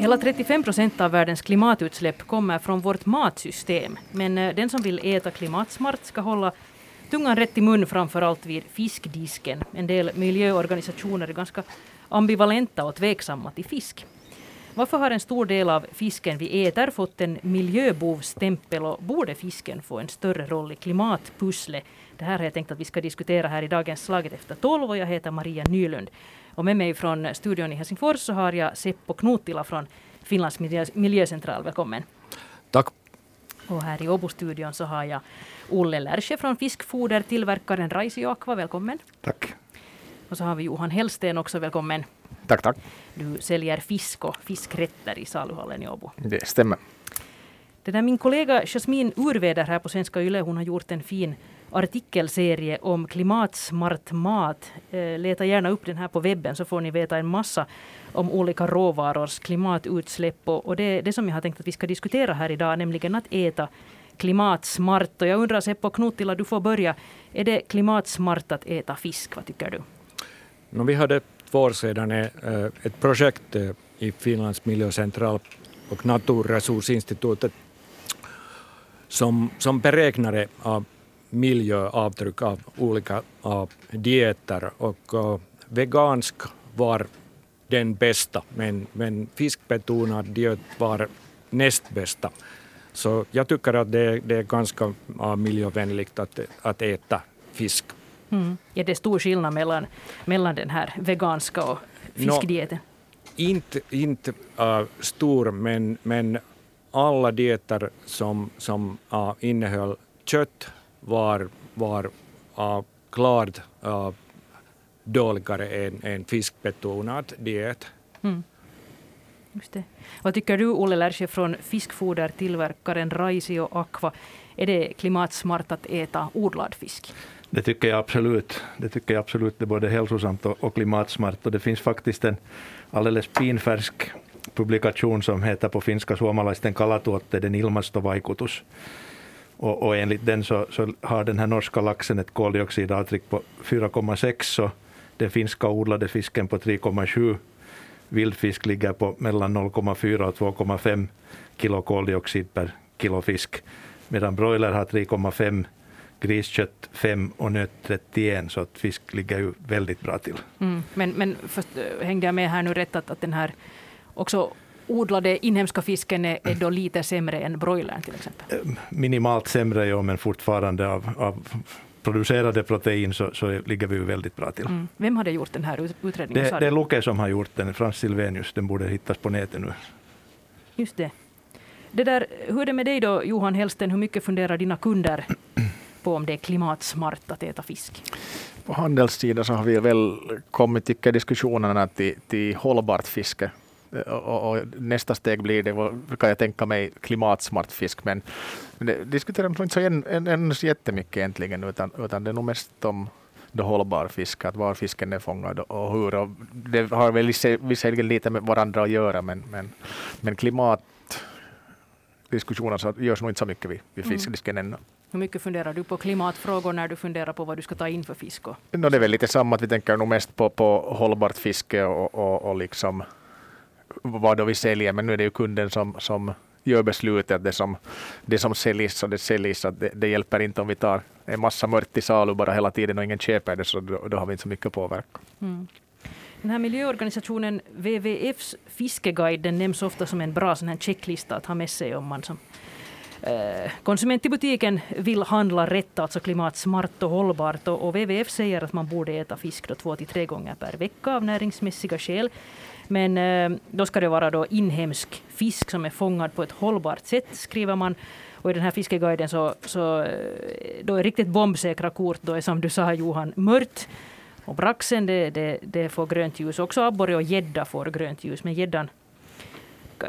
Hela 35 procent av världens klimatutsläpp kommer från vårt matsystem. Men eh, den som vill äta klimatsmart ska hålla tungan rätt i mun framför allt vid fiskdisken. En del miljöorganisationer är ganska ambivalenta och tveksamma till fisk. Varför har en stor del av fisken vi äter fått en miljöbovstämpel och borde fisken få en större roll i klimatpusslet? Det här har jag tänkt att vi ska diskutera här i dagens Slaget efter tolv och jag heter Maria Nylund. Och med mig från studion i Helsingfors så har jag Seppo Knutila från Finlands miljöcentral. Välkommen. Tack. Och här i Åbo-studion så har jag Olle Lärsche från fiskfodertillverkaren Raisio Aqua. Välkommen. Tack. Och så har vi Johan Hellsten också. Välkommen. Tack, tack. Du säljer fisk och fiskrätter i saluhallen i Åbo. Det stämmer. Det där min kollega Jasmin Urveder här på Svenska Yle, hon har gjort en fin artikelserie om klimatsmart mat. Eh, leta gärna upp den här på webben så får ni veta en massa om olika råvarors klimatutsläpp. Och, det, det som jag har tänkt att vi ska diskutera här idag, nämligen att äta klimatsmart. Och jag undrar Seppo Knutila, du får börja. Är det klimatsmart att äta fisk? Vad tycker du? No, vi hade två år sedan eh, ett projekt eh, i Finlands miljöcentral och Naturresursinstitutet som, som av miljöavtryck av olika av dieter och uh, vegansk var den bästa men, men fiskbetonad diet var näst bästa. Så jag tycker att det, det är ganska uh, miljövänligt att, att äta fisk. Mm. Är det stor skillnad mellan, mellan den här veganska och fiskdieten? No, inte inte uh, stor, men, men alla dieter som, som uh, innehöll kött var, var uh, klart uh, dåligare än, än fiskbetonad diet. Mm. Just det. Vad tycker du, Olle Lärsche, från fiskfodertillverkaren Raisio Aqua? Är det klimatsmart att äta odlad fisk? Det tycker jag absolut. Det tycker jag absolut. Det är både hälsosamt och, och klimatsmart. Och det finns faktiskt en alldeles pinfärsk publikation som heter på finska suomalaisten kalatuotteiden ilmastovaikutus och, och enligt den så, så, har den här norska laxen ett koldioxidavtryck på 4,6 och den finska odlade fisken på 3,7. Vildfisk ligger på mellan 0,4 och 2,5 kilo koldioxid per kilo fisk, medan broiler har 3,5 griskött 5 och nöt 31, så att fisk ligger ju väldigt bra till. Mm, men men först, eh, hängde jag med här nu rätt att, att den här också odlade inhemska fisken är, är då lite sämre än broilern till exempel? Eh, minimalt sämre, ja, men fortfarande av, av producerade protein så, så ligger vi ju väldigt bra till. Mm. Vem hade gjort den här utredningen? Det, det är Luke som har gjort den, Frans Silvenius. Den borde hittas på nätet nu. Just det. det där, hur är det med dig då, Johan Hellsten? Hur mycket funderar dina kunder på om det är klimatsmart att äta fisk? På handelssidan så har vi väl kommit tycker diskussionerna till, till hållbart fiske och, och, nästa steg blir det, kan jag tänka mig, klimatsmart fisk. Men det diskuterar man inte så, en, en, en, jättemycket egentligen, utan, utan det är nog mest om då hållbar fisk, att var fisken är fångad och hur. Och det har väl visserligen lite med varandra att göra, men, men, men klimat diskussioner så görs nog inte så mycket vid, vid fiskdisken mm. ännu. Hur mycket funderar du på klimatfrågor när du funderar på vad du ska ta in för fisk? No, det är väl lite samma, att vi tänker nog mest på, på hållbart fiske och, och, och liksom vad då vi säljer, men nu är det ju kunden som, som gör beslutet. Det som, det som säljs och det säljs, att det, det, hjälper inte om vi tar en massa mört i salu bara hela tiden och ingen köper det, så då, då har vi inte så mycket påverkan. Mm. Den här miljöorganisationen WWFs fiskeguide den nämns ofta som en bra sån här checklista att ha med sig om man som eh, konsument i butiken vill handla rätt, alltså klimatsmart och hållbart. Och, och WWF säger att man borde äta fisk då två till tre gånger per vecka av näringsmässiga skäl. Men eh, då ska det vara då inhemsk fisk som är fångad på ett hållbart sätt, skriver man. Och i den här fiskeguiden så, så eh, då är riktigt bombsäkra kort då är som du sa Johan, mört. Och braxen det, det, det får grönt ljus. Också abborre och gädda får grönt ljus. Men gäddan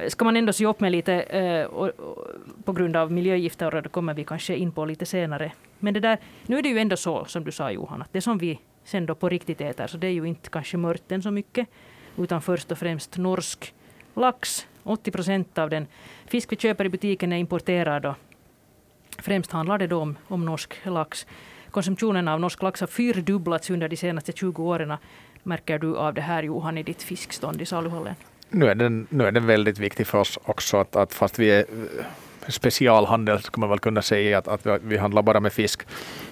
ska man ändå se upp med lite eh, och, och, på grund av miljögifter och det kommer vi kanske in på lite senare. Men det där, nu är det ju ändå så som du sa Johan, att det som vi sen då på riktigt äter, så det är ju inte kanske mörten så mycket utan först och främst norsk lax. 80 procent av den fisk vi köper i butiken är importerad. Och främst handlar det då om, om norsk lax. konsumtionen av norsk lax har fyrdubblats under de senaste 20 åren. Märker du av det här Johan i ditt fiskstånd i saluhallen? Nu är, den, nu är den väldigt viktig för oss också, att, att fast vi är eh, specialhandel skulle man väl kunna säga att, att vi, vi handlar bara med fisk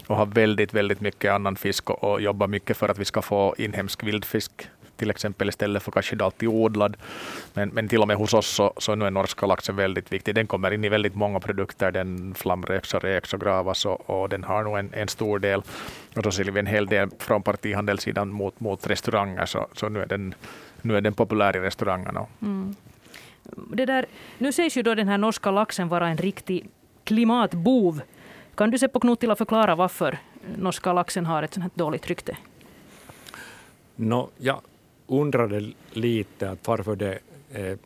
och har väldigt, väldigt mycket annan fisk och, och jobbar mycket för att vi ska få inhemsk vildfisk till exempel istället för kanske alltid odlad. Men, men till och med hos oss så, så nu är norska laxen väldigt viktig. Den kommer in i väldigt många produkter. Den flamräks och räks och gravas och, och den har nog en, en stor del. Och då säljer vi en hel del från partihandelssidan mot, mot restauranger. Så, så nu, är den, nu är den populär i restaurangerna. Mm. Det där, nu sägs ju då den här norska laxen vara en riktig klimatbov. Kan du se på Knuttila förklara varför norska laxen har ett sånt här dåligt rykte? No, ja, undrade lite att varför det eh,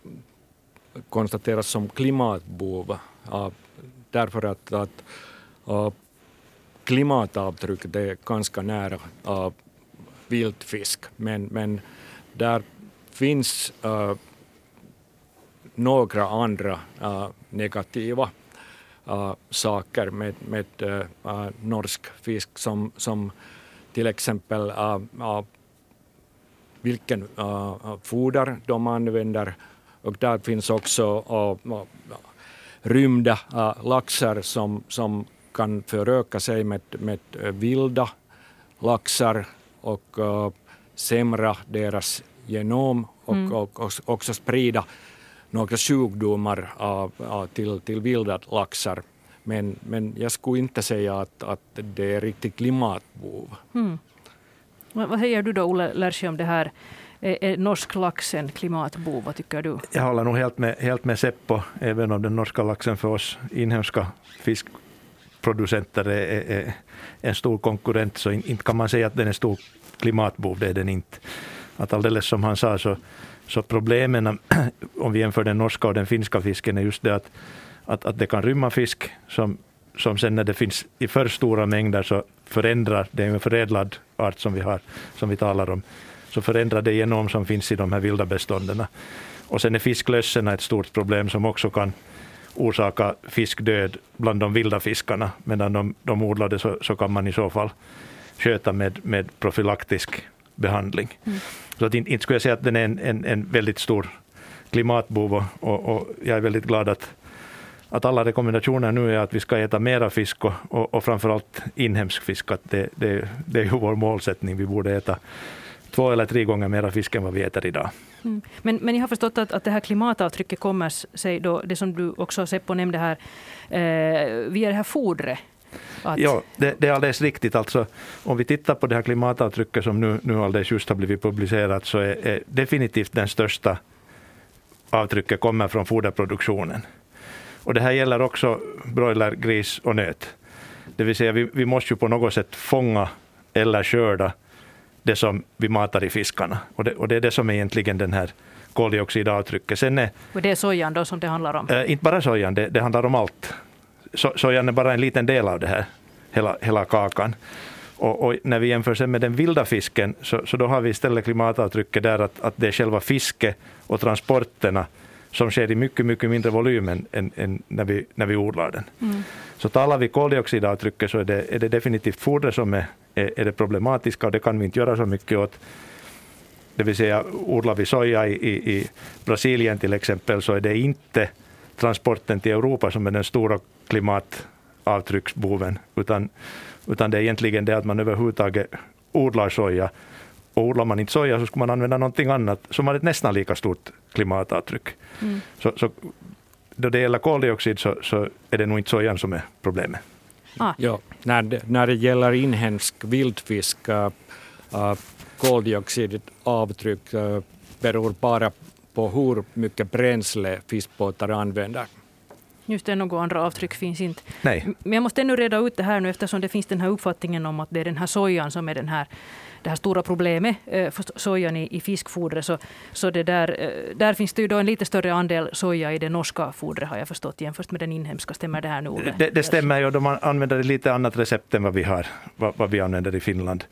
konstateras som klimatbov. Uh, därför att, att uh, klimatavtrycket är ganska nära uh, viltfisk. Men, men där finns uh, några andra uh, negativa uh, saker med, med uh, norsk fisk som, som till exempel vilken uh, foder de använder. Och där finns också uh, rymda uh, laxar som, som kan föröka sig med, med vilda laxar och uh, sämra deras genom och, mm. och, och, också sprida några sjukdomar uh, uh, till, till vilda laxar. Men, men jag skulle inte säga att, att det är riktigt klimatbov. Mm. Vad säger du då, Olle Lerche, om det här? Är norsk lax en klimatbov? Vad tycker du? Jag håller nog helt med, helt med Seppo, även om den norska laxen för oss inhemska fiskproducenter är, är en stor konkurrent, så inte kan man säga att den är en stor klimatbov, det är den inte. Att alldeles som han sa, så, så problemen om vi jämför den norska och den finska fisken är just det att, att, att det kan rymma fisk som, som sen när det finns i för stora mängder så förändrar, det är en förädlad art som vi har, som vi talar om, så förändrar det genom som finns i de här vilda bestånden. Och sen är fisklössorna ett stort problem som också kan orsaka fiskdöd bland de vilda fiskarna, medan de, de odlade så, så kan man i så fall sköta med, med profylaktisk behandling. Mm. Så att inte, inte skulle jag säga att den är en, en, en väldigt stor klimatbov och, och, och, jag är väldigt glad att, att alla rekommendationer nu är att vi ska äta mera fisk och, och, och framförallt inhemsk fisk. Att det, det, det är ju vår målsättning. Vi borde äta två eller tre gånger mera fisk än vad vi äter idag. Mm. Men, men jag har förstått att, att det här klimatavtrycket kommer sig då, det som du också Seppo nämnde här, eh, via det här fodret. Att... Ja, det, det, är alldeles riktigt. Alltså, om vi tittar på det här klimatavtrycket som nu, nu alldeles just har blivit publicerat så är, är definitivt den största avtrycket kommer från foderproduktionen. Och det här gäller också broiler, gris och nöt. Det vill säga vi, vi måste ju på något sätt fånga eller skörda det som vi matar i fiskarna. Och det, och det är det som är egentligen den här koldioxidavtrycket. Sen är, och det är sojan då som det handlar om? Äh, inte bara sojan, det, det handlar om allt. So, sojan är bara en liten del av det här, hela, hela kakan. Och, och, när vi jämför sen med den vilda fisken, så, så då har vi istället klimatavtrycket där att, att det är själva fisket och transporterna som sker i mycket, mycket mindre volym än, än, än när, vi, när vi odlar den. Mm. Så talar vi koldioxidavtrycket så är det, är det definitivt fodret som är, är, är, det problematiska och det kan vi inte göra så mycket åt. Det vill säga odlar vi soja i, i, i Brasilien till exempel så är det inte transporten till Europa som är den stora klimatavtrycksboven, utan, utan det är egentligen det att man överhuvudtaget odlar soja. Och odlar man inte soja så skulle man använda någonting annat som har ett nästan lika stort klimatavtryck. Mm. Så, så då det gäller koldioxid så, så är det nog inte sojan som är problemet. Ah. Ja, när, det, när det gäller inhemsk vildfisk, uh, koldioxidavtryck uh, beror bara på hur mycket bränsle fiskbåtar använder. Just det, några andra avtryck finns inte. Nej. Men jag måste ännu reda ut det här nu eftersom det finns den här uppfattningen om att det är den här sojan som är den här det här stora problemet eh, för sojan i, i fiskfodret. Så, så det där, eh, där finns det ju då en lite större andel soja i det norska fodret har jag förstått jämfört med den inhemska. Stämmer det här nu? Det, det stämmer ju. De använder lite annat recept än vad vi har, vad, vad vi använder i Finland.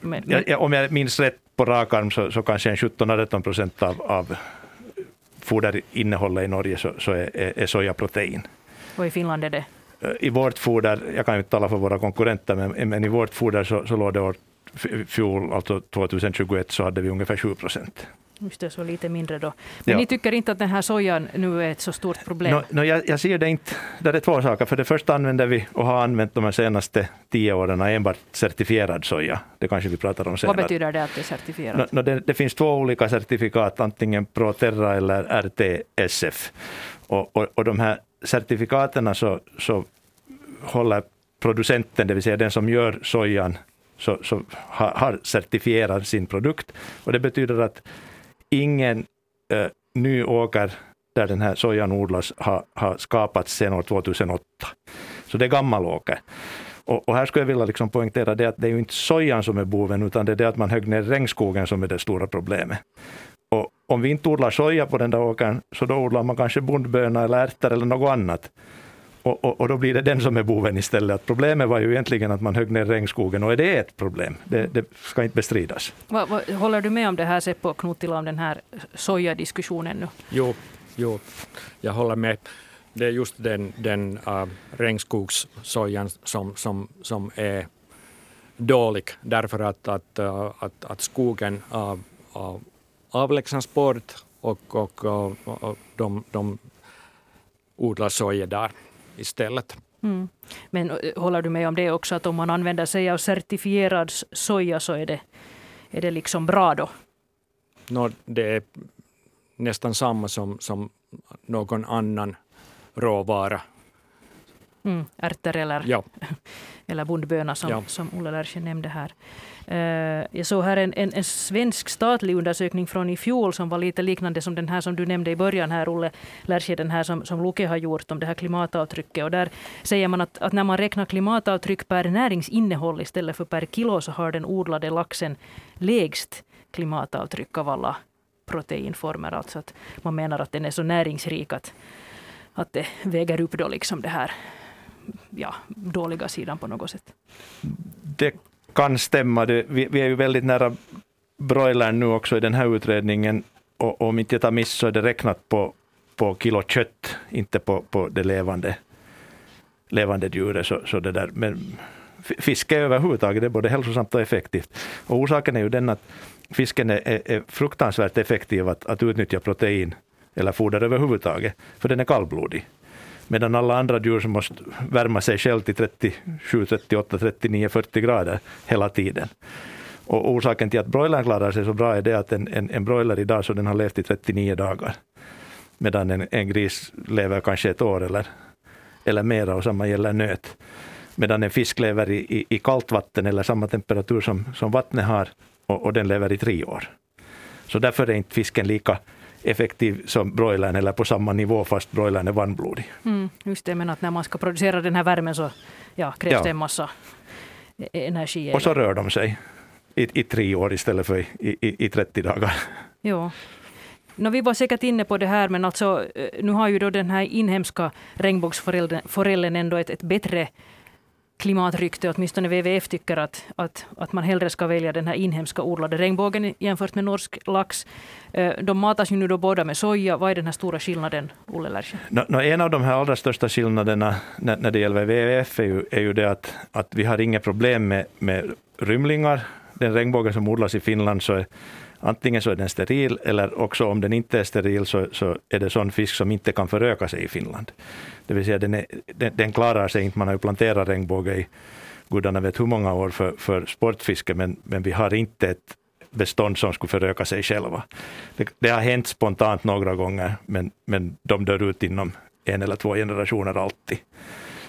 Men, men, ja, om jag minns rätt på rak arm så, så kanske en 17-18 procent av, av foderinnehållet i Norge så, så är, är sojaprotein. Och i Finland är det? i vårt foder, jag kan ju inte tala för våra konkurrenter, men, men i vårt foder så, så låg det år fjol, alltså 2021, så hade vi ungefär 7 procent. Just det, så lite mindre då. Men Ja. ni tycker inte att den här sojan nu är ett så stort problem? No, no, jag, jag ser det inte. Det är två saker. För det första använder vi och har använt de senaste tio åren enbart certifierad soja. Det kanske vi pratar om senare. Vad betyder det att det är certifierat? No, no, det, det finns två olika certifikat, antingen Proterra eller RTSF. Och, och, och de här certifikaten så, så håller producenten, det vill säga den som gör sojan, så, så har, har certifierat sin produkt. Och det betyder att ingen äh, ny åker där den här sojan odlas har, har skapats sedan år 2008. Så det är gammal åker. Och, och här skulle jag vilja liksom poängtera det att det är ju inte sojan som är boven, utan det är det att man högg ner regnskogen som är det stora problemet. Och om vi inte odlar soja på den där åkern, så då odlar man kanske bondböna eller ärtor eller något annat. Och, och, och då blir det den som är boven istället. Att problemet var ju egentligen att man högg ner regnskogen, och det är ett problem. Det, det ska inte bestridas. Vad- vad- håller du med om det här Seppo och Knuttila om den här sojadiskussionen nu? Jo, jo, jag håller med. Det är just den, den uh, regnskogssojan som, som, som är dålig därför att, att, uh, att, att skogen uh, uh, avlägsnas bort och, och, och, och de, de odlar soja där istället. Mm. Men eh, håller du med om det också att om man använder sig av certifierad soja så är det, är det liksom bra då? Nå, det är nästan samma som, som någon annan råvara. Mm. Ärtor eller, Ja, eller bondböna som, Ja. som Olle Lerche nämnde här. Eh, jag såg här en, en, en svensk statlig undersökning från i fjol som var lite liknande som den här som du nämnde i början här Olle Lerche, den här som, som Luke har gjort om det här klimatavtrycket. Och där säger man att, att när man räknar klimatavtryck per näringsinnehåll istället för per kilo så har den odlade laxen lägst klimatavtryck av alla proteinformer. Alltså att man menar att den är så näringsrik att, att det väger upp då liksom det här ja, dåliga sidan på något sätt. Det kan stämma. Vi, vi är ju väldigt nära broilern nu också i den här utredningen. Och om inte jag tar miss så är det räknat på, på kilo kött, inte på, på det levande, levande djuret. Så, så det där. Men fiske överhuvudtaget är både hälsosamt och effektivt. Och orsaken är ju den att fisken är, är, är fruktansvärt effektiv att, att utnyttja protein eller foder överhuvudtaget, för den är kallblodig. Medan alla andra djur som måste värma sig själv till 37, 38, 39, 40 grader hela tiden. Och orsaken till att broilern klarar sig så bra är det att en, en, en broiler idag så den har levt i 39 dagar. Medan en, en gris lever kanske ett år eller, eller mera och samma gäller nöt. Medan en fisk lever i, i, i kallt vatten eller samma temperatur som, som vattnet har och, och den lever i tre år. Så därför är inte fisken lika effektiv som broilern eller på samma nivå fast broilern är varmblodig. Mm, just det, men att när man ska producera den här värmen så ja, krävs Ja. det en massa e- energi. Och så rör de sig i, i tre år istället för i, i, i 30 dagar. Ja. No, vi var säkert inne på det här, men alltså, eh, nu har ju då den här inhemska regnbågsforellen ändå ett, ett bättre klimatrykte. Åtminstone WWF tycker att, att, att man hellre ska välja den här inhemska odlade regnbågen jämfört med norsk lax. Eh, de matas ju nu då båda med soja. Vad är den här stora skillnaden, Olle Lärsjö? No, no, en av de här allra största skillnaderna när, när det gäller WWF är ju, är ju det att, att vi har inga problem med, med rymlingar. Den regnbågen som odlas i Finland så är antingen så är den steril eller också om den inte är steril så, så är det sån fisk som inte kan föröka sig i Finland. Det vill säga den, är, den, den klarar sig inte. Man har ju planterat regnbåge i gudarna vet hur många år för, för sportfiske men, men vi har inte ett bestånd som skulle föröka sig själva. Det, det har hänt spontant några gånger men, men de dör ut inom en eller två generationer alltid.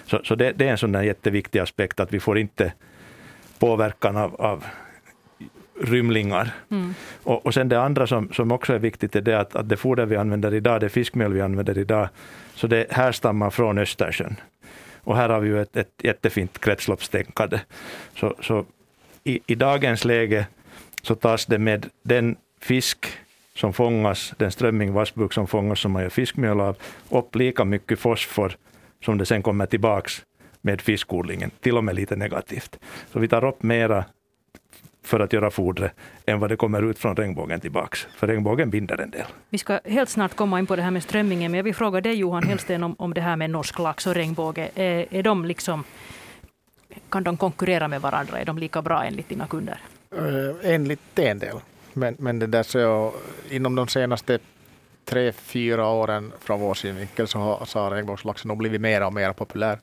Så, så det, det är en sån där jätteviktig aspekt att vi får inte påverkan av, av rymlingar. Mm. Och, och sen det andra som, som också är viktigt är det att, att det foder vi använder idag, det fiskmjöl vi använder idag, så det härstammar från Östersjön. Och här har vi ju ett, ett jättefint kretsloppstänkande. Så, så i, i dagens läge så tas det med den fisk som fångas, den strömming, vassbuk som fångas som man gör fiskmjöl av, upp lika mycket fosfor som det sen kommer tillbaks med fiskodlingen, till och med lite negativt. Så vi tar upp mera för att göra fodret än vad det kommer ut från regnbågen tillbaks. För regnbågen binder en del. Vi ska helt snart komma in på det här med strömmingen, men jag vill fråga dig Johan Hellsten om, om det här med norsk lax och regnbåge. Är, är de liksom, kan de konkurrera med varandra? Är de lika bra enligt dina kunder? Uh, enligt en del. Men, men det där så inom de senaste tre, fyra åren från vår synvinkel så har, så har regnbågslaxen nog blivit mer och mer populär.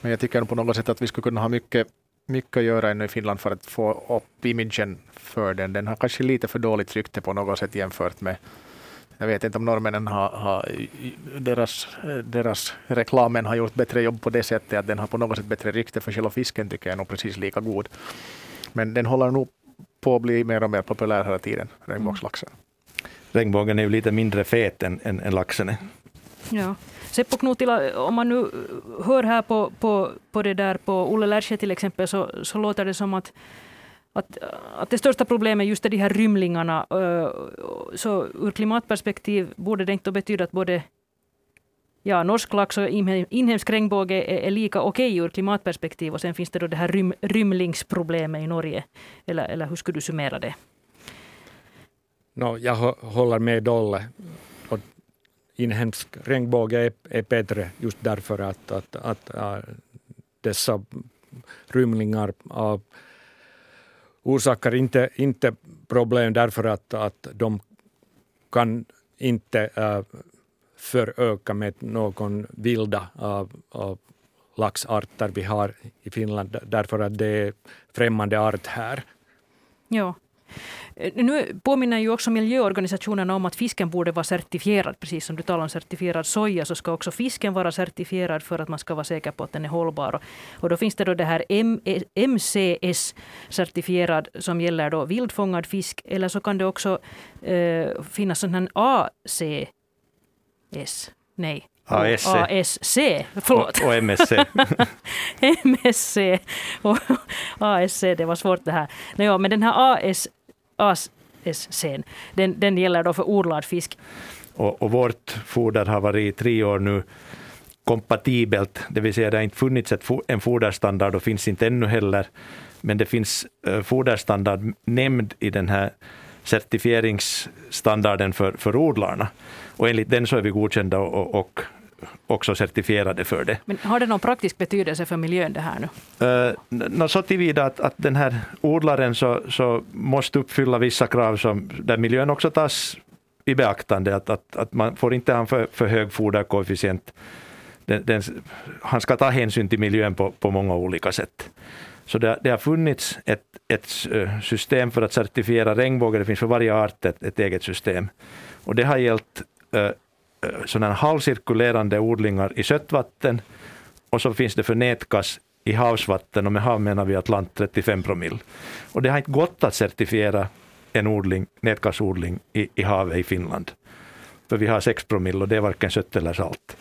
Men jag tycker på något sätt att vi skulle kunna ha mycket, mycket att göra ännu i Finland för att få upp imagen för den. Den har kanske lite för dåligt rykte på något sätt jämfört med jag vet inte om norrmännen har, har deras, deras reklamen har gjort bättre jobb på det sättet att den har på något sätt bättre rykte för själva fisken tycker jag är nog precis lika god. Men den håller nog på att bli mer och mer populär hela tiden, regnbågslaxen. Mm. Regnbågen är ju lite mindre fet än, än, än laxen är. Ja. Seppo Knutila, om man nu hör här på, på, på det där på Olle Lärsjö till exempel så, så låter det som att att, att det största problemet just är de här rymlingarna. Så ur klimatperspektiv borde det inte betyda att både ja, norsk lax och inhemsk regnbåge är, är lika okej okay ur klimatperspektiv. Och sen finns det då det här rym, rymlingsproblemet i Norge. Eller, eller hur skulle du summera det? No, jag håller med Dolle. Inhemsk regnbåge är, är bättre just därför att, att, att, att dessa rymlingar uh, orsakar inte, inte problem därför att, att de kan inte äh, föröka med någon vilda äh, äh laxarter vi har i Finland därför att det är främmande art här. Ja. Eh, nu påminner ju också miljöorganisationerna om att fisken borde vara certifierad. Precis som du talar om certifierad soja så ska också fisken vara certifierad för att man ska vara säker på att den är hållbar. Och då finns det då det här MCS-certifierad som gäller då vildfångad fisk. Eller så kan det också eh, finnas sån här ACS. Nej, ASC. ASC, förlåt. Och, och MSC. MSC och ASC, det var svårt det här. Nå, men den här AS, ASSCn. den, den gäller då för odlad fisk. Och, och vårt foder har varit i tre år nu kompatibelt, det vill säga det har inte funnits ett, en foderstandard och finns inte ännu heller. Men det finns uh, foderstandard nämnd i den här certifieringsstandarden för, för odlarna. Och enligt den så är vi godkända och, och också certifierade för det. Men har det någon praktisk betydelse för miljön det här nu? Uh, så tillvida att, att den här odlaren så, så måste uppfylla vissa krav som, där miljön också tas i beaktande. Att, att, att man får inte ha för, för hög foderkoefficient. Den, den, han ska ta hänsyn till miljön på, på många olika sätt. Så det, det har funnits ett, ett system för att certifiera regnbåge. Det finns för varje art ett, ett eget system. Och det har gällt uh, sådana halvcirkulerande odlingar i sötvatten och så finns det för nätkass i havsvatten och med hav menar vi Atlant 35 promille. Och det har inte gått att certifiera en odling, nätkasodling i, i havet i Finland. För vi har 6 promille och det är varken sött eller salt.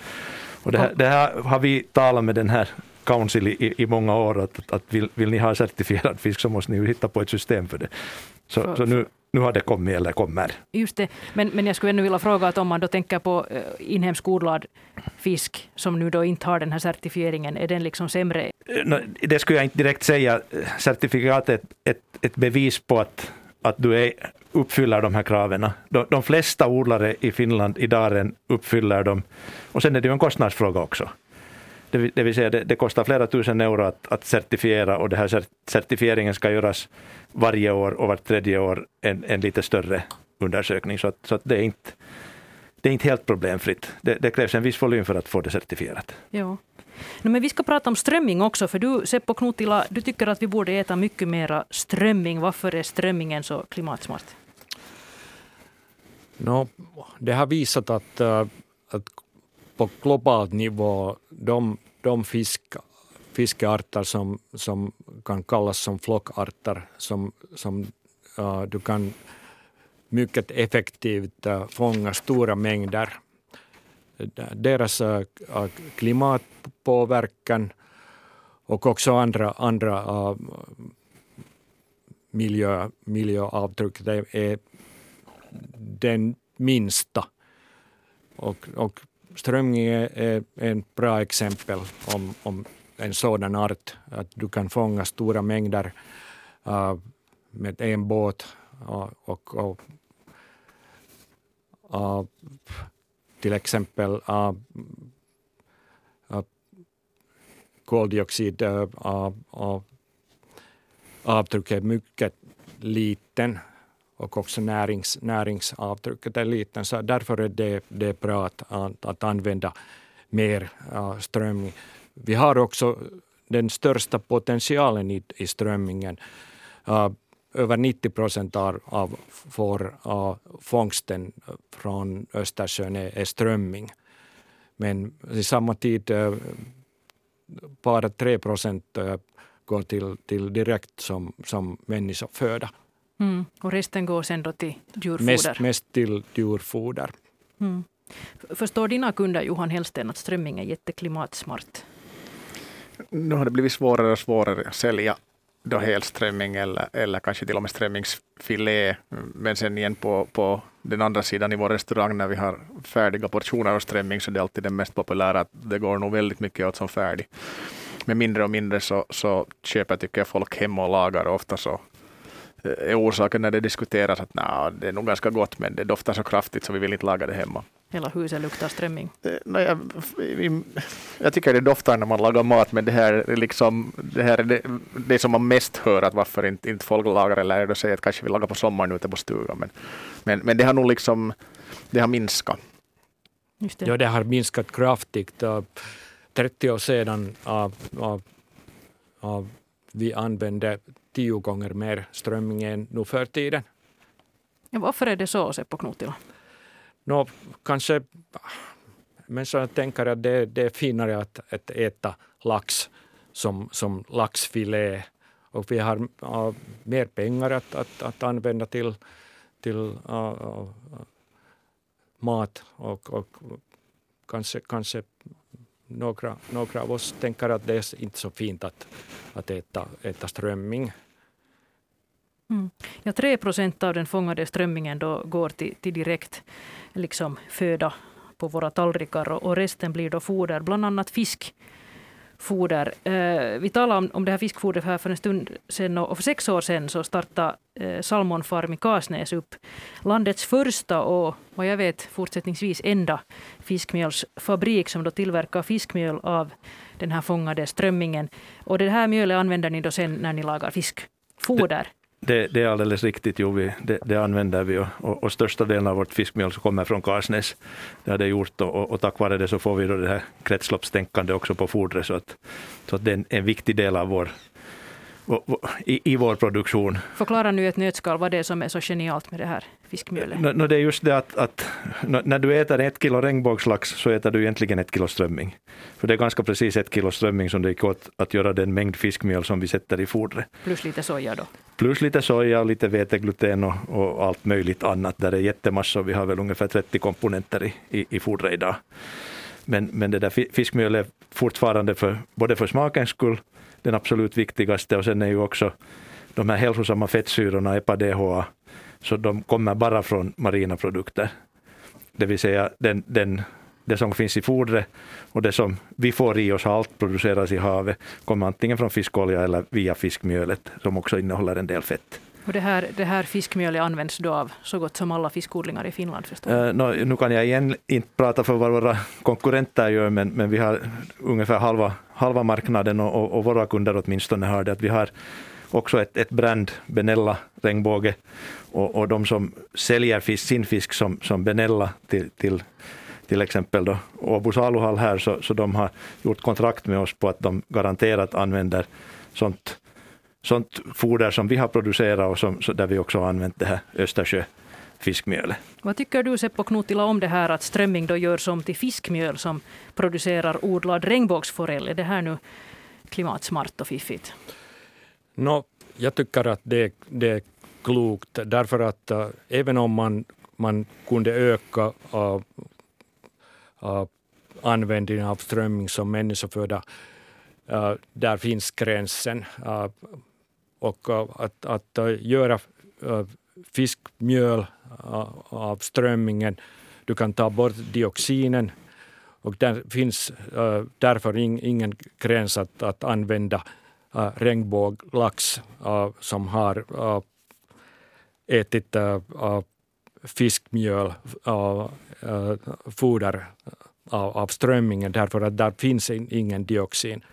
Och det, här, det här har vi talat med den här Council i, i många år att, att vill, vill ni ha certifierad fisk så måste ni ju hitta på ett system för det. Så, för, så nu, nu har det kommit eller kommer. Just det, men, men jag skulle ännu vilja fråga att om man då tänker på uh, inhemsk odlad fisk som nu då inte har den här certifieringen, är den liksom sämre? No, det skulle jag inte direkt säga. Certifikatet är ett, ett bevis på att, att du är, uppfyller de här kraven. De, de flesta odlare i Finland idag uppfyller dem. Och sen är det ju en kostnadsfråga också. Det, det vill säga det, det, kostar flera tusen euro att, att certifiera och den här certifieringen ska göras varje år och vart tredje år en, en lite större undersökning. Så, att, så att det, är inte, det är inte helt problemfritt. Det, det krävs en viss volym för att få det certifierat. Ja. No, men vi ska prata om strömming också, för du Seppo Knutila, du tycker att vi borde äta mycket mera strömming. Varför är strömmingen så klimatsmart? No, det har visat att, uh, att på global nivå, de, de fisk, fiskearter som, som kan kallas som flockarter, som, som uh, du kan mycket effektivt uh, fånga stora mängder. Deras uh, klimatpåverkan och också andra, andra uh, miljö, miljöavtryck det är den minsta. Och, och strömming är, är ett bra exempel om, om en sådan art, att du kan fånga stora mängder uh, med en båt och, och, och uh, till exempel uh, uh, koldioxid uh, uh avtryck är mycket liten och också närings, näringsavtrycket är liten. Så därför är det, det är bra att, att använda mer uh, strömming. Vi har också den största potentialen i, i strömmingen. Uh, över 90 procent av, av för, uh, fångsten från Östersjön är, är strömming. Men i samma tid uh, bara 3 procent eh, går till, till direkt som, som människoföda. Mm. Och resten går sen då till djurfoder? Mest, mest till djurfoder. Mm. Förstår dina kunder, Johan Hellsten, att strömming är jätteklimatsmart? Nu har det blivit svårare och svårare att sälja då helströmming eller, eller kanske till och med strömmingsfilé. Men sen igen på, på den andra sidan i vår restaurang när vi har färdiga portioner av strömming så det är alltid den mest populära. Att det går nog väldigt mycket åt som färdig. Men mindre och mindre så, så köper tycker jag folk hem och lagar och ofta så är orsaken när det diskuteras att nah, det är nog ganska gott men det doftar så kraftigt så vi vill inte laga det hemma. Hela huset luktar strömming. Eh, no, jag, jag tycker det doftar när man lagar mat men det här är liksom det här är det, det som man mest hör att varför inte, inte folk lagar eller då säger att kanske vi lagar på sommaren ute på stugan. Men, men, men det har nog liksom det har minskat. Just det. Ja, det har minskat kraftigt. 30 år sedan av, av, av vi använde tio gånger mer strömming än nu för tiden. Ja, varför är det så, Seppo Knutila? No, kanske människorna tänker att det, det är finare att, att äta lax som, som laxfilé. Och vi har uh, mer pengar att, att, att använda till, till uh, uh, mat och, och kanske, kanske några, några av oss tänker att det är inte så fint att, att äta, äta strömming. Mm. Ja, 3 procent av den fångade strömmingen då går till, till direkt liksom, föda på våra tallrikar och, och resten blir då foder, bland annat fisk foder. Eh, vi talade om, om det här fiskfodret här för en stund sedan och för sex år sedan så startade eh, Salmon Farm i Kasnäs upp landets första och vad jag vet fortsättningsvis enda fiskmjölsfabrik som då tillverkar fiskmjöl av den här fångade strömmingen. Och det här mjölet använder ni då sen när ni lagar fiskfoder. Det, det, är alldeles riktigt, jo, vi, det, det använder vi och, och, och, största delen av vårt fiskmjöl kommer från Karsnäs. Det har det gjort och, och, tack vare det så får vi då det här kretsloppstänkande också på fodret så att, så att det är en, en viktig del av vår, i, i vår produktion. Förklara nu ett nötskal vad det är som är så genialt med det här fiskmjölet. No, no, det är just det att, att no, när du äter ett kilo regnbågslax så äter du egentligen ett kilo strömming. För det är ganska precis ett kilo strömming som det gick åt att göra den mängd fiskmjöl som vi sätter i fodret. Plus lite soja då? Plus lite soja och lite vetegluten och, och allt möjligt annat. Där är jättemassor. Vi har väl ungefär 30 komponenter i, i, i fodret idag. Men, men det där fiskmjölet är fortfarande för, både för smakens skull den absolut viktigaste och sen är ju också de här hälsosamma fettsyrorna, EPA-DHA, så de kommer bara från marina produkter. Det vill säga den, den, det som finns i fodret och det som vi får i oss, allt produceras i havet, kommer antingen från fiskolja eller via fiskmjölet som också innehåller en del fett. Och det här, det här fiskmjölet används då av så gott som alla fiskodlingar i Finland? Förstår uh, eh, no, nu kan jag igen inte prata för vad våra konkurrenter gör, men, men vi har ungefär halva, halva marknaden och, och, och våra kunder åtminstone har det. Att vi har också ett, ett brand, Benella regnbåge, och, och de som säljer fisk, sin fisk som, som Benella till, till till exempel då Åbo saluhall här, så, så de har gjort kontrakt med oss på att de garanterat använder sånt sånt foder som vi har producerat och som, där vi också har använt det här Östersjöfiskmjölet. Vad tycker du Seppo Knutila om det här att strömming då görs om till fiskmjöl som producerar odlad regnbågsforell? Är det här nu klimatsmart och fiffigt? No, jag tycker att det, det är klokt därför att uh, även om man, man kunde öka uh, uh, användningen av strömming som människoföda, uh, där finns gränsen. Och att, att eh, göra eh, fiskmjöl eh, av strömmingen, du kan ta bort dioxinen och det finns därför ingen gräns att, att använda regnbåglax som har ätit fiskmjöl, foder av, av strömmingen därför att där finns ingen dioxin.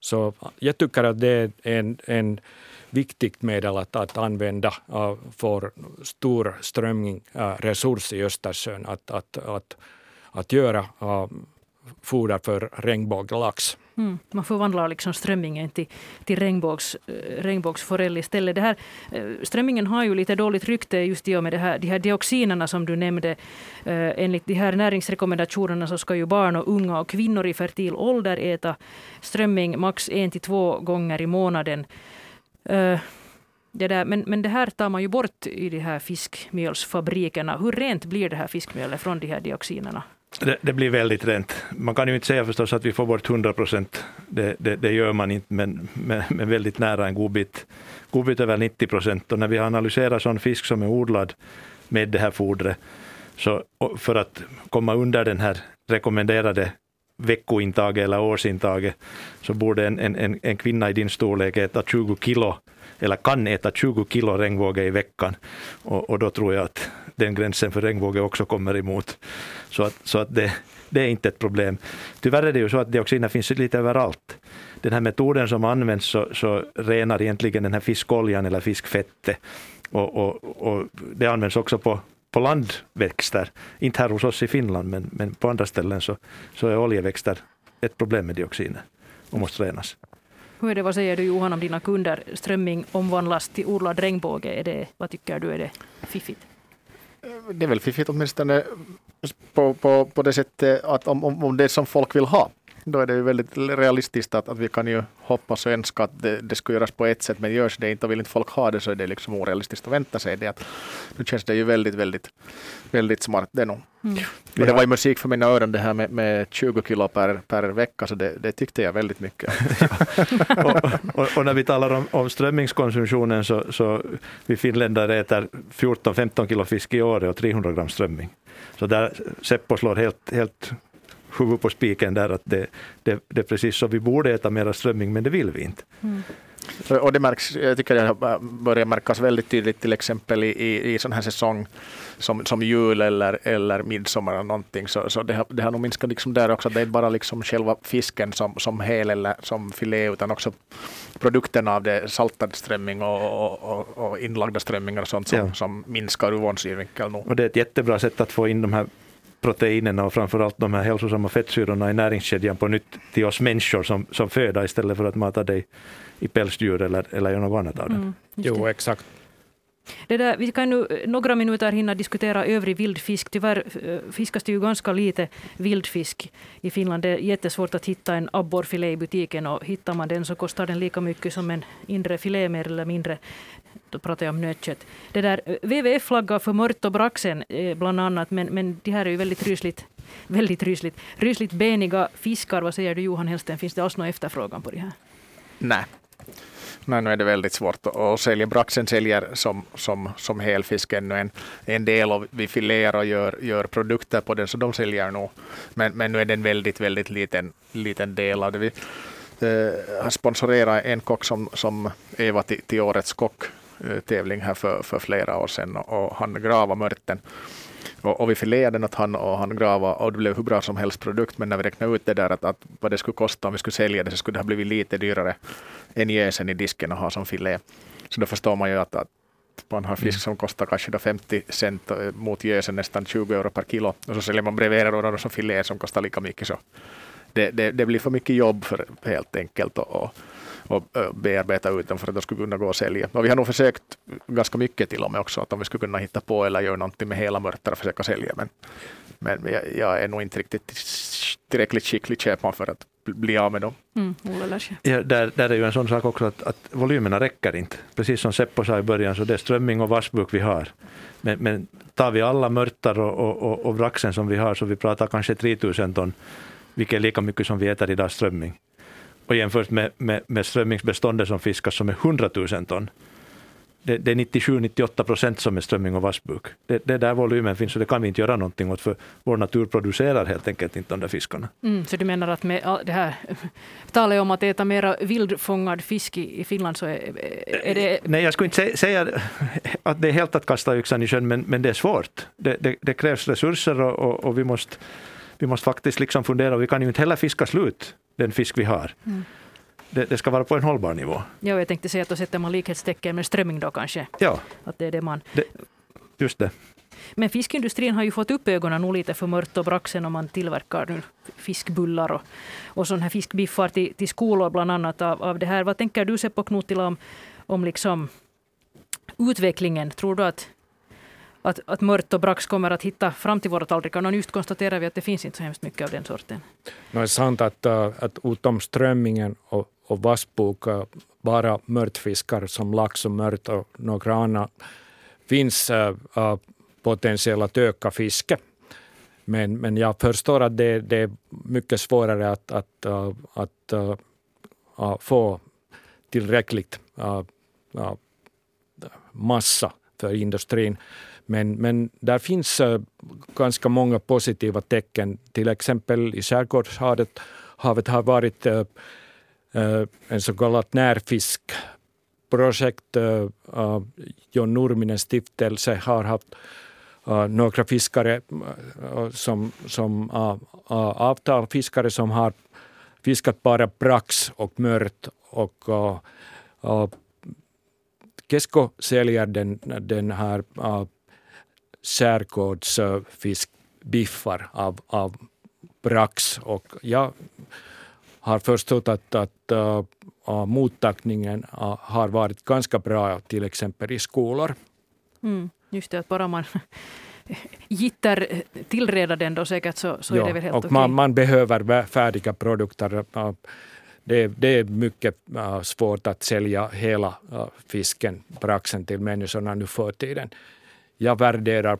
Så jag tycker att det är en, en viktigt medel att, att använda äh, för stor strömmingresurs äh, i Östersjön, att, att, att, att göra äh, foder för regnbåglax. Mm, man förvandlar liksom strömmingen till, till regnbågs, regnbågsforell istället. Det här, strömmingen har ju lite dåligt rykte just i och med det här, de här dioxinerna som du nämnde. Enligt de här näringsrekommendationerna så ska ju barn och unga och kvinnor i fertil ålder äta strömming max en till två gånger i månaden. Eh, det där, men, men det här tar man ju bort i de här fiskmjölsfabrikerna. Hur rent blir det här fiskmjölet från de här dioxinerna? Det, det, blir väldigt rent. Man kan ju inte säga förstås att vi får bort 100 procent. Det, det, det, gör man inte, men, men, men, väldigt nära en god bit, god bit över 90 procent. Och när vi har analyserat sån fisk som är odlad med det här fodret, så för att komma under den här rekommenderade veckointaget eller årsintaget, så borde en, en, en kvinna i din storlek äta 20 kilo eller kan äta 20 kilo regnbåge i veckan. Och, och då tror jag att den gränsen för regnbåge också kommer emot. Så att, så att det, det är inte ett problem. Tyvärr är det ju så att dioxiner finns lite överallt. Den här metoden som används så, så renar egentligen den här fiskoljan eller fiskfettet. Och, och, och det används också på, på landväxter. Inte här hos oss i Finland, men, men på andra ställen så, så är oljeväxter ett problem med dioxiner och måste renas. Hur är det, vad säger du Johan om dina kunder? Strömming omvandlas till odlad regnbåge. Är det, vad tycker du, är det fiffigt? Det är väl fiffigt åtminstone på, på, på det sättet att om, om, om det som folk vill ha då är det ju väldigt realistiskt att, att vi kan ju hoppas och önska att det, det skulle göras på ett sätt, men görs det inte och vill inte folk ha det så är det liksom orealistiskt att vänta sig det. Att, nu känns det ju väldigt, väldigt, väldigt smart det nog. Mm. Och det var ju musik för mina öron det här med, med 20 kilo per, per vecka, så det, det tyckte jag väldigt mycket och, och, och, när vi talar om, om strömmingskonsumtionen så, så vi finländare äter 14-15 kilo fisk i år och 300 gram strömming. Så där Seppo slår helt, helt huvudet på spiken där att det, det, det är precis så vi borde äta mera strömming men det vill vi inte. Mm. Och det märks, jag tycker det börjar märkas väldigt tydligt till exempel i, i, i sån här säsong som, som jul eller, eller midsommar eller någonting. Så, så det, har, det har nog minskat liksom där också. Det är bara liksom själva fisken som, som hel eller som filé utan också produkterna av det, saltad strömming och, och, och, inlagda strömmingar och sånt som, ja. som minskar ur vår synvinkel. Och det är ett jättebra sätt att få in de här proteinerna och framförallt de här hälsosamma fettsyrorna i näringskedjan på nytt till oss människor som, som föda istället för att mata dig i pälsdjur eller, eller göra något annat av det. Mm, jo, exakt. Det där, vi kan nu några minuter hinna diskutera övrig vildfisk. Tyvärr eh, fiskas det ju ganska lite vildfisk i Finland. Det är jättesvårt att hitta en abborrfilé i butiken och hittar man den så kostar den lika mycket som en inre filé mer eller mindre. Då pratar jag om nötkött. Det där, eh, WWF flaggar för mört och braxen eh, bland annat, men, men det här är ju väldigt rysligt, väldigt rysligt, rysligt beniga fiskar. Vad säger du Johan Hellsten, finns det alls någon efterfrågan på det här? Nej, Nej, nu är det väldigt svårt att sälja. Braxen säljer som, som, som helfisk ännu en, en del och vi filerar och gör, gör produkter på den, så de säljer nog. Men, men nu är det en väldigt, väldigt liten, liten del av det. Vi eh, har sponsorerat en kock som, som Eva till, till årets kocktävling här för, för flera år sedan och han gravade mörten. Och, och vi filerade den åt han och han gravade och det blev hur bra som helst produkt. Men när vi räknade ut det där att, att vad det skulle kosta om vi skulle sälja det så skulle det ha blivit lite dyrare än jäsen i disken att ha som filé. Så då förstår man ju att, att man har fisk som kostar kanske 50 cent eh, mot jäsen nästan 20 euro per kilo. Och så säljer man bredvid då som filé som kostar lika mycket. Så det, det, det blir för mycket jobb för helt enkelt. Och, och och bearbeta ut dem för att de skulle kunna gå och sälja. Och vi har nog försökt ganska mycket till och med också, att om vi skulle kunna hitta på eller göra någonting med hela mörtar och försöka sälja. Men, men jag, jag är nog inte riktigt tillräckligt skicklig köpman för att bli av med dem. Mm, ja, där, där är ju en sån sak också att, att volymerna räcker inte. Precis som Seppo sa i början, så det är strömming och vassburk vi har. Men, men tar vi alla mörtar och, och, och vraxen som vi har, så vi pratar kanske 3000 ton, vilket är lika mycket som vi äter idag strömming och jämfört med, med, med strömmingsbeståndet som fiskas som är 100 000 ton, det, det är 97-98 procent som är strömming och vassbuk. Det, det är där volymen finns och det kan vi inte göra någonting åt för vår natur producerar helt enkelt inte de där fiskarna. Mm, så du menar att med det här talet om att äta mera vildfångad fisk i, i Finland så är, är det... Nej, jag skulle inte säga att det är helt att kasta yxan i sjön men, men det är svårt. Det, det, det krävs resurser och, och, och, vi, måste, vi måste faktiskt liksom fundera. Vi kan ju inte heller fiska slut den fisk vi har. Mm det, det, ska vara på en hållbar nivå. Ja, jag tänkte säga att då sätter man likhetstecken med strömming då kanske. Ja. Att det är det man... Det, just det. Men fiskindustrin har ju fått upp ögonen nog lite för mört och braxen om man tillverkar nu fiskbullar och, och sådana här fiskbiffar till, till skolor bland annat av, av det här. Vad tänker du Seppo Knutila om, om liksom utvecklingen? Tror du att, att, att mört och brax kommer att hitta fram till våra tallrikar? Och just konstaterar vi att det finns inte så hemskt mycket av den sorten. Det är sant att, äh, att utom strömmingen och och vassbok, äh, bara mörtfiskar som lax och mört och några andra finns äh, potential att öka fiske. Men, men jag förstår att det, det är mycket svårare att, att, äh, att äh, äh få tillräckligt massa för industrin. Men, men där finns eh, ganska många positiva tecken. Till exempel i skärgårdshavet havet har varit Eh, eh en så kallat närfiskprojekt. Eh, John Nurminen stiftelse har haft några fiskare som, som avtalfiskare som har fiskat bara brax och mört och Kesko säljer den, den här skärgårdsfiskbiffar av, av brax och jag har förstått att, att uh, mottagningen uh, har varit ganska bra, till exempel i skolor. Mm, just det, att bara man gitter tillreda den då säkert så, så ja, är det väl helt okej. Man, man behöver färdiga produkter. Det, det är mycket svårt att sälja hela fisken, braxen, till människorna nu för tiden. Jag värderar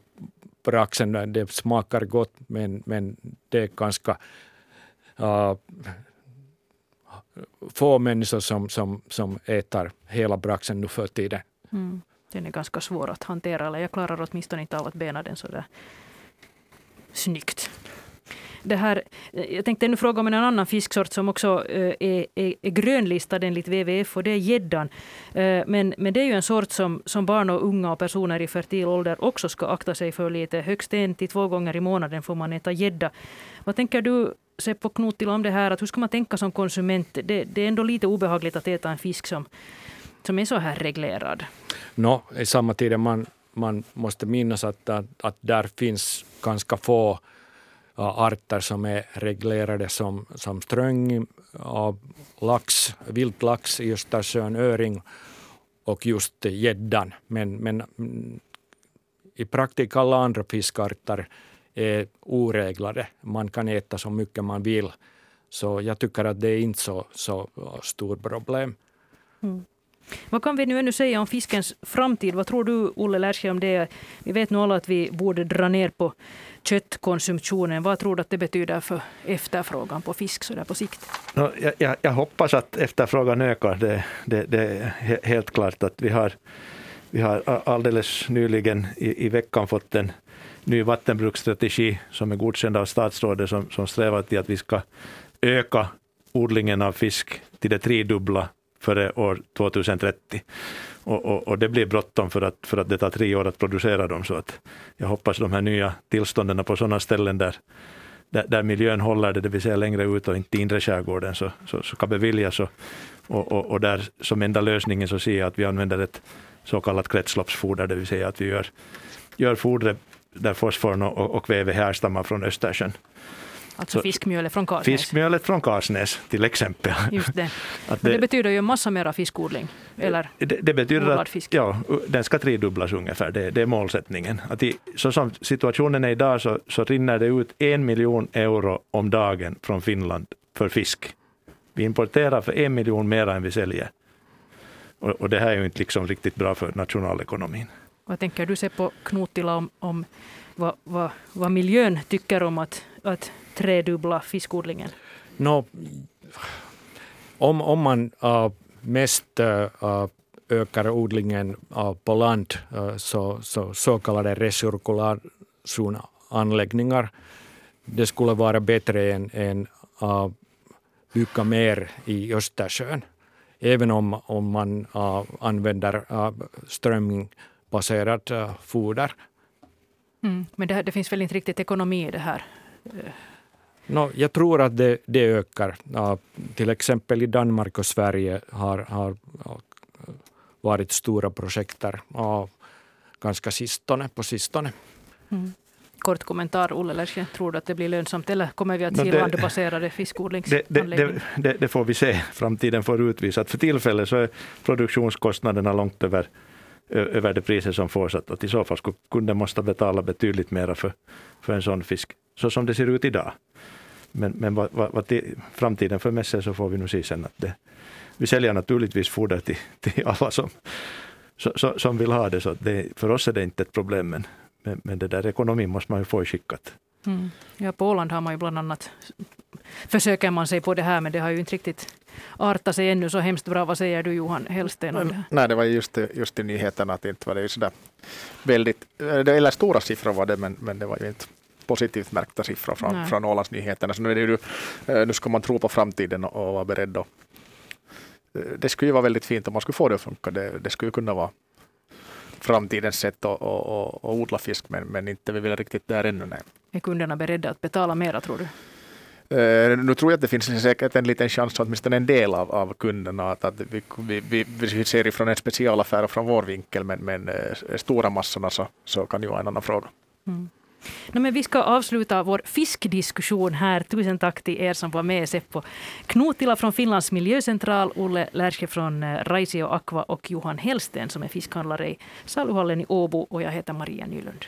braxen, det smakar gott men, men det är ganska uh, få människor som, som, som äter hela braxen nu för tiden. Mm. Den är ganska svår att hantera, eller jag klarar åtminstone inte av att bena den sådär snyggt. Det här, eh, jag tänkte ännu fråga om en annan fisksort som också eh, är, är, är grönlistad enligt WWF och det är gäddan. Eh, men, men det är ju en sort som, som barn och unga och personer i fertil ålder också ska akta sig för lite. Högst en till två gånger i månaden får man äta gädda. Vad tänker du Seppo Knutila om det här att hur ska man tänka som konsument? Det, det är ändå lite obehagligt att äta en fisk som, som är så här reglerad. No, I samma tid man, man måste minnas att, att, att där finns ganska få arter som är reglerade som, som ströng, lax, viltlax i Östersjön, öring och just gäddan. Men, men i praktiken alla andra fiskarter är oreglade. Man kan äta så mycket man vill. Så jag tycker att det är inte så, så stort problem. Mm. Vad kan vi nu ännu säga om fiskens framtid? Vad tror du, Olle Lärske, om det? Vi vet nu alla att vi borde dra ner på köttkonsumtionen. Vad tror du att det betyder för efterfrågan på fisk så där på sikt? No, jag, jag, jag, hoppas att efterfrågan ökar. Det, det, det, är helt klart att vi har, vi har alldeles nyligen i, i veckan fått en ny vattenbruksstrategi som är godkänd av statsrådet som, som strävar till att vi ska öka odlingen av fisk till det tredubbla före år 2030. Och, och, och, det blir bråttom för att, för att det tar tre år att producera dem. Så att jag hoppas de här nya tillstånden på sådana ställen där, där, där, miljön håller det, det vill säga längre ut och inte inre skärgården, så, så, så kan beviljas. Och, och, och, där som enda lösningen så ser jag att vi använder ett så kallat kretsloppsfoder, det vill säga att vi gör, gör fodret där fosforn och, och kväve härstammar från Östersjön. Alltså så fiskmjölet från Karsnäs? Fiskmjölet från Karsnäs till exempel. Just det. Att det, det betyder ju en massa mera fiskodling, eller det, det betyder att fisk. Ja, den ska tredubblas ungefär, det, det är målsättningen. Att i, så som situationen är idag så, så rinner det ut en miljon euro om dagen från Finland för fisk. Vi importerar för en miljon mer än vi säljer. Och, och det här är ju inte liksom riktigt bra för nationalekonomin. Vad tänker du se på Knutila om, om vad, vad, vad miljön tycker om att, att tredubbla fiskodlingen? No, om, om man uh, mest uh, ökar odlingen äh, på land, så, så, så kallade recirkulationanläggningar, det skulle vara bättre än, än att bygga mer i Östersjön. Även om, om man uh, använder uh, strömmingbaserat uh, foder. Mm, men det, det, finns väl inte riktigt ekonomi i det här? No, jag tror att det, det ökar. Uh, till exempel i Danmark och Sverige har, har varit stora projekt där uh, ganska sistone, på sistone. Mm. Kort kommentar, Olle Lerche. Tror du att det blir lönsamt eller kommer vi att se no, landbaserade fiskodlingsanläggningar? Det, det, det, det, får vi se. Framtiden får utvisa. För tillfället så är produktionskostnaderna långt över, över det priset som får. Så att i så fall skulle kunden måste betala betydligt mer för, för en sån fisk. Så som det ser ut idag. Men, men vad, vad, vad till, framtiden för med sig så får vi nog se sen att det, vi säljer naturligtvis foder till, till alla som, som, som vill ha det. Så det, för oss är det inte ett problem. Men, men, men det där ekonomin måste man ju få skickat. Mm. Ja, på Åland har man ju bland annat försöker man sig på det här men det har ju inte riktigt artat sig ännu så hemskt bra. Vad säger du Johan Hellsten om det här? Nej, det var just, just i nyheterna att inte var det sådär väldigt, eller stora siffror var det men, men det var ju inte positivt märkta siffror från, från Ålandsnyheterna. Så nu, är det ju, eh, nu ska man tro på framtiden och vara beredd. Och, eh, det skulle ju vara väldigt fint om man skulle få det att funka. Det, det skulle kunna vara framtidens sätt att, att, att, att odla fisk, men, men inte vi vill riktigt där ännu. Nej. Är kunderna beredda att betala mera tror du? Uh, nu tror jag att det finns säkert en liten chans åtminstone en del av, av kunderna att, att vi, vi, vi, vi ser ifrån en specialaffär och från vår vinkel, men, men uh, stora massorna så, så kan ju vara en annan fråga. Mm. No, men vi ska avsluta vår fiskdiskussion här. Tusen tack till er som var med. Seppo Knutila från Finlands miljöcentral, Olle Lärske från eh, Raisio Aqua och Johan Hellsten som är fiskhandlare i saluhallen i Åbo. Och jag heter Maria Nylund.